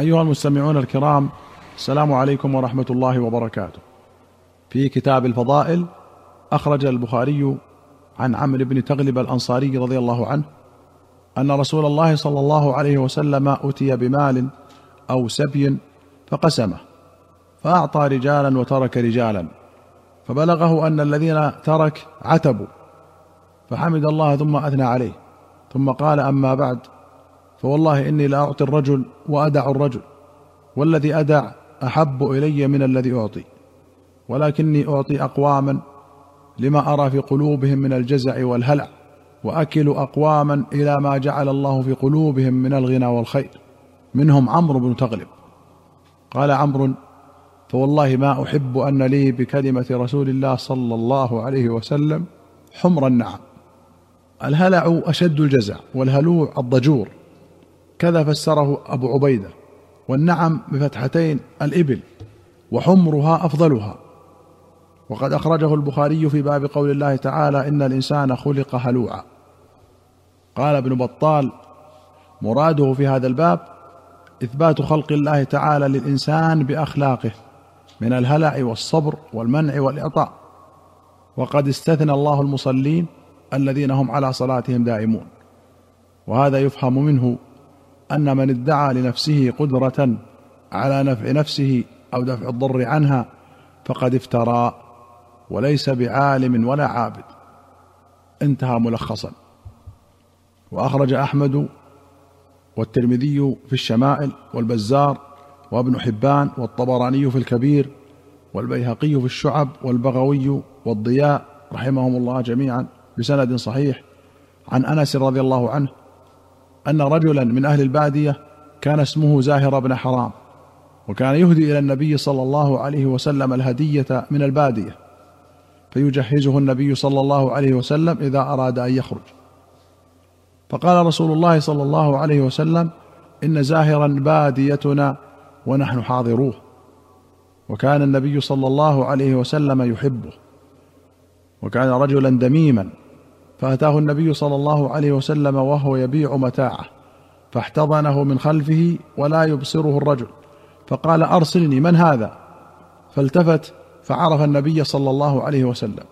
أيها المستمعون الكرام السلام عليكم ورحمة الله وبركاته. في كتاب الفضائل أخرج البخاري عن عمرو بن تغلب الأنصاري رضي الله عنه أن رسول الله صلى الله عليه وسلم أتي بمال أو سبي فقسمه فأعطى رجالا وترك رجالا فبلغه أن الذين ترك عتبوا فحمد الله ثم أثنى عليه ثم قال أما بعد فوالله إني لاعطي الرجل وأدع الرجل والذي أدع أحب إلي من الذي أعطي ولكني أعطي أقواما لما أرى في قلوبهم من الجزع والهلع وأكل أقواما إلى ما جعل الله في قلوبهم من الغنى والخير منهم عمرو بن تغلب. قال عمرو فوالله ما أحب أن لي بكلمة رسول الله صلى الله عليه وسلم حمر النعم. الهلع أشد الجزع والهلوع الضجور. كذا فسره أبو عبيدة والنعم بفتحتين الإبل وحمرها أفضلها. وقد أخرجه البخاري في باب قول الله تعالى إن الإنسان خلق هلوعا. قال ابن بطال مراده في هذا الباب إثبات خلق الله تعالى للإنسان بأخلاقه من الهلع والصبر والمنع والإعطاء. وقد استثنى الله المصلين الذين هم على صلاتهم دائمون. وهذا يفهم منه أن من ادعى لنفسه قدرة على نفع نفسه أو دفع الضر عنها فقد افترى وليس بعالم ولا عابد. انتهى ملخصا. وأخرج أحمد والترمذي في الشمائل والبزار وابن حبان والطبراني في الكبير والبيهقي في الشعب والبغوي والضياء رحمهم الله جميعا بسند صحيح. عن أنس رضي الله عنه أن رجلا من أهل البادية كان اسمه زاهر بن حرام وكان يهدي إلى النبي صلى الله عليه وسلم الهدية من البادية فيجهزه النبي صلى الله عليه وسلم إذا أراد أن يخرج. فقال رسول الله صلى الله عليه وسلم إن زاهرا باديتنا ونحن حاضروه وكان النبي صلى الله عليه وسلم يحبه وكان رجلا دميما فأتاه النبي صلى الله عليه وسلم وهو يبيع متاعه فاحتضنه من خلفه ولا يبصره الرجل فقال أرسلني من هذا؟ فالتفت فعرف النبي صلى الله عليه وسلم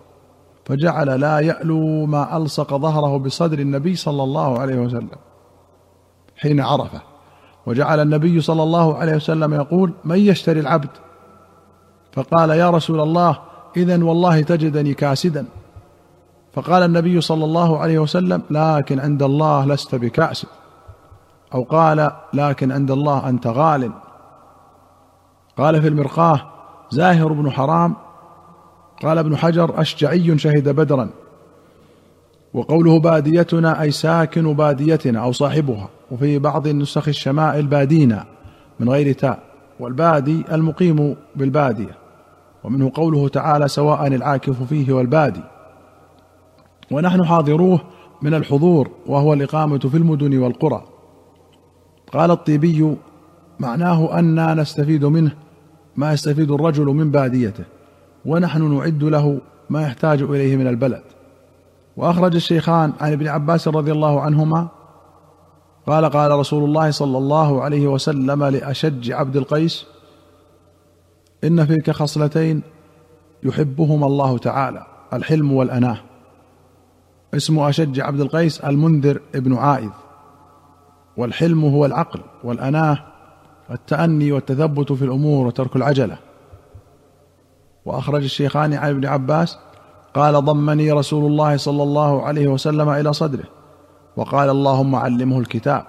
فجعل لا يألو ما ألصق ظهره بصدر النبي صلى الله عليه وسلم حين عرفه وجعل النبي صلى الله عليه وسلم يقول من يشتري العبد؟ فقال يا رسول الله إذا والله تجدني كاسدا. فقال النبي صلى الله عليه وسلم لكن عند الله لست بكأس. أو قال لكن عند الله أنت غال. قال في المرقاه زاهر بن حرام. قال ابن حجر أشجعي شهد بدرا. وقوله باديتنا أي ساكن باديتنا أو صاحبها. وفي بعض النسخ الشمائل بادينا من غير تاء. والبادي المقيم بالبادية. ومنه قوله تعالى سواء العاكف فيه والبادي. ونحن حاضروه من الحضور وهو الإقامة في المدن والقرى. قال الطيبي معناه أنا نستفيد منه ما يستفيد الرجل من باديته ونحن نعد له ما يحتاج إليه من البلد. وأخرج الشيخان عن ابن عباس رضي الله عنهما قال قال رسول الله صلى الله عليه وسلم لأشج عبد القيس إن فيك خصلتين يحبهما الله تعالى الحلم والأناه. اسم أشج عبد القيس المنذر ابن عائذ. والحلم هو العقل والأناه التأني والتثبت في الأمور وترك العجلة. وأخرج الشيخان عن ابن عباس قال ضمني رسول الله صلى الله عليه وسلم إلى صدره وقال اللهم علمه الكتاب.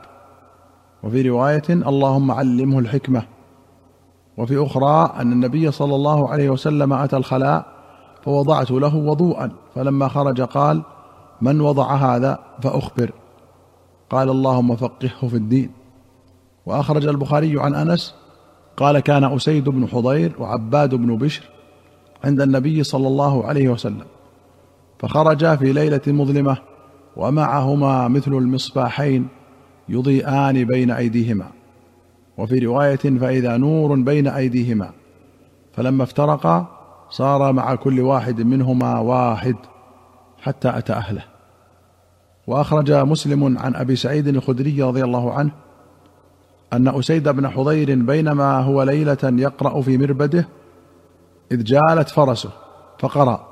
وفي رواية اللهم علمه الحكمة. وفي أخرى أن النبي صلى الله عليه وسلم أتى الخلاء فوضعت له وضوءا فلما خرج قال من وضع هذا فأخبر. قال اللهم فقهه في الدين. وأخرج البخاري عن أنس قال كان أسيد بن حضير وعباد بن بشر عند النبي صلى الله عليه وسلم فخرجا في ليلة مظلمة ومعهما مثل المصباحين يضيئان بين أيديهما. وفي رواية فإذا نور بين أيديهما فلما افترقا صار مع كل واحد منهما واحد حتى أتى أهله. وأخرج مسلم عن أبي سعيد الخدري رضي الله عنه أن أسيد بن حضير بينما هو ليلة يقرأ في مربده إذ جالت فرسه فقرأ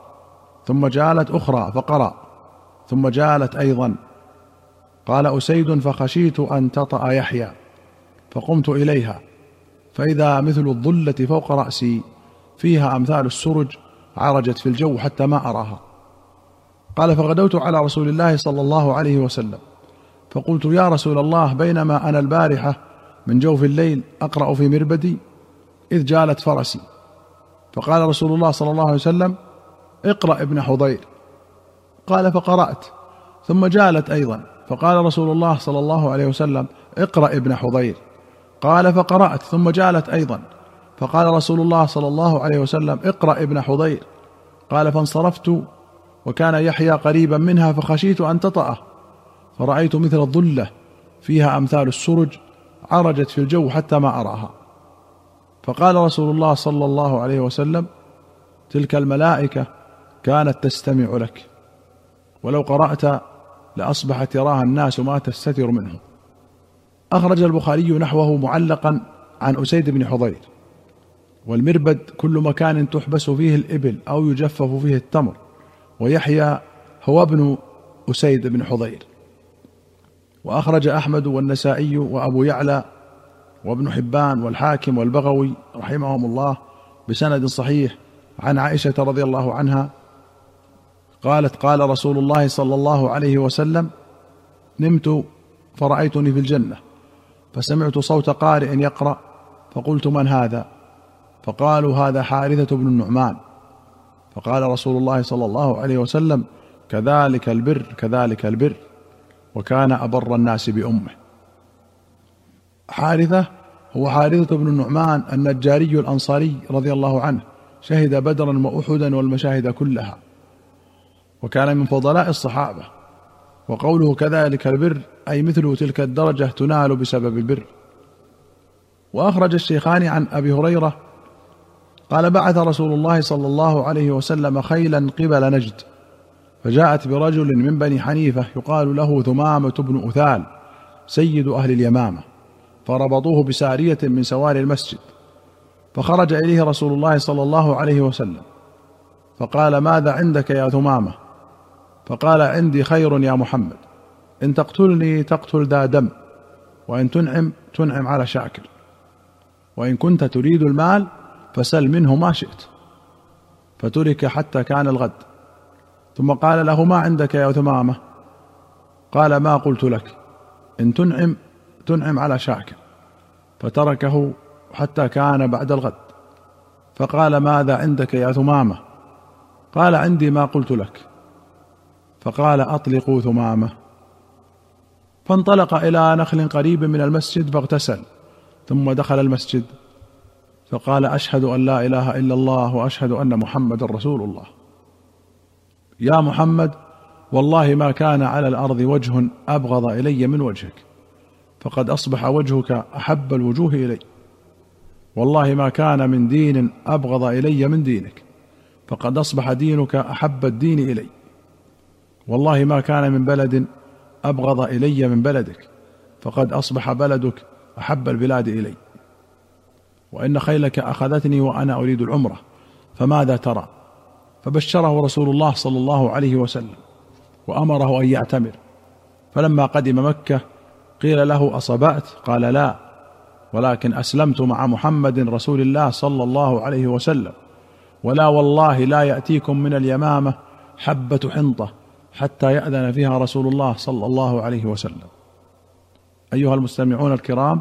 ثم جالت أخرى فقرأ ثم جالت أيضا. قال أسيد فخشيت أن تطأ يحيى فقمت إليها فإذا مثل الظلة فوق رأسي فيها أمثال السرج عرجت في الجو حتى ما أراها. قال فغدوت على رسول الله صلى الله عليه وسلم. فقلت يا رسول الله بينما أنا البارحة من جوف الليل أقرأ في مربدي إذ جالت فرسي. فقال رسول الله صلى الله عليه وسلم اقرأ ابن حضير. قال فقرأت. ثم جالت أيضا. فقال رسول الله صلى الله عليه وسلم اقرأ ابن حضير. قال فقرأت. ثم جالت أيضا. فقال رسول الله صلى الله عليه وسلم اقرأ ابن حضير. قال فانصرفت وكان يحيى قريبا منها فخشيت أن تطأه. فرأيت مثل الظلة فيها أمثال السرج عرجت في الجو حتى ما أراها. فقال رسول الله صلى الله عليه وسلم تلك الملائكة كانت تستمع لك. ولو قرأت لأصبحت يراها الناس ما تستتر منه أخرج البخاري نحوه معلقا عن أسيد بن حضير. والمربد كل مكان تحبس فيه الإبل أو يجفف فيه التمر. ويحيى هو ابن أسيد بن حضير. وأخرج أحمد والنسائي وأبو يعلى وابن حبان والحاكم والبغوي رحمهم الله بسند صحيح عن عائشة رضي الله عنها قالت قال رسول الله صلى الله عليه وسلم نمت فرأيتني في الجنة فسمعت صوت قارئ يقرأ فقلت من هذا؟ فقالوا هذا حارثة بن النعمان. فقال رسول الله صلى الله عليه وسلم كذلك البر كذلك البر وكان أبر الناس بأمه. حارثة هو حارثة بن النعمان النجاري الأنصاري رضي الله عنه شهد بدرا وأحدا والمشاهد كلها وكان من فضلاء الصحابة وقوله كذلك البر أي مثل تلك الدرجة تنال بسبب البر. وأخرج الشيخان عن أبي هريرة قال بعث رسول الله صلى الله عليه وسلم خيلا قبل نجد فجاءت برجل من بني حنيفة يقال له ثمامة بن أثال سيد أهل اليمامة فربطوه بسارية من سواري المسجد فخرج إليه رسول الله صلى الله عليه وسلم فقال ماذا عندك يا ثمامة؟ فقال عندي خير يا محمد إن تقتلني تقتل ذا دم وإن تنعم تنعم على شاكر وإن كنت تريد المال فسل منه ما شئت. فترك حتى كان الغد. ثم قال له ما عندك يا ثمامة؟ قال ما قلت لك. إن تنعم تنعم على شاكر فتركه حتى كان بعد الغد. فقال ماذا عندك يا ثمامة؟ قال عندي ما قلت لك. فقال أطلقوا ثمامة. فانطلق إلى نخل قريب من المسجد فاغتسل. ثم دخل المسجد. فقال أشهد أن لا إله إلا الله وأشهد أن محمدا رسول الله. يا محمد والله ما كان على الأرض وجه أبغض إلي من وجهك فقد أصبح وجهك أحب الوجوه إلي. والله ما كان من دين أبغض إلي من دينك فقد أصبح دينك أحب الدين إلي. والله ما كان من بلد أبغض إلي من بلدك فقد أصبح بلدك أحب البلاد إلي. وإن خيلك أخذتني وأنا أريد العمرة فماذا ترى؟ فبشره رسول الله صلى الله عليه وسلم وأمره أن يعتمر. فلما قدم مكة قيل له أصبأت؟ قال لا ولكن أسلمت مع محمد رسول الله صلى الله عليه وسلم. ولا والله لا يأتيكم من اليمامة حبة حنطة حتى يأذن فيها رسول الله صلى الله عليه وسلم. أيها المستمعون الكرام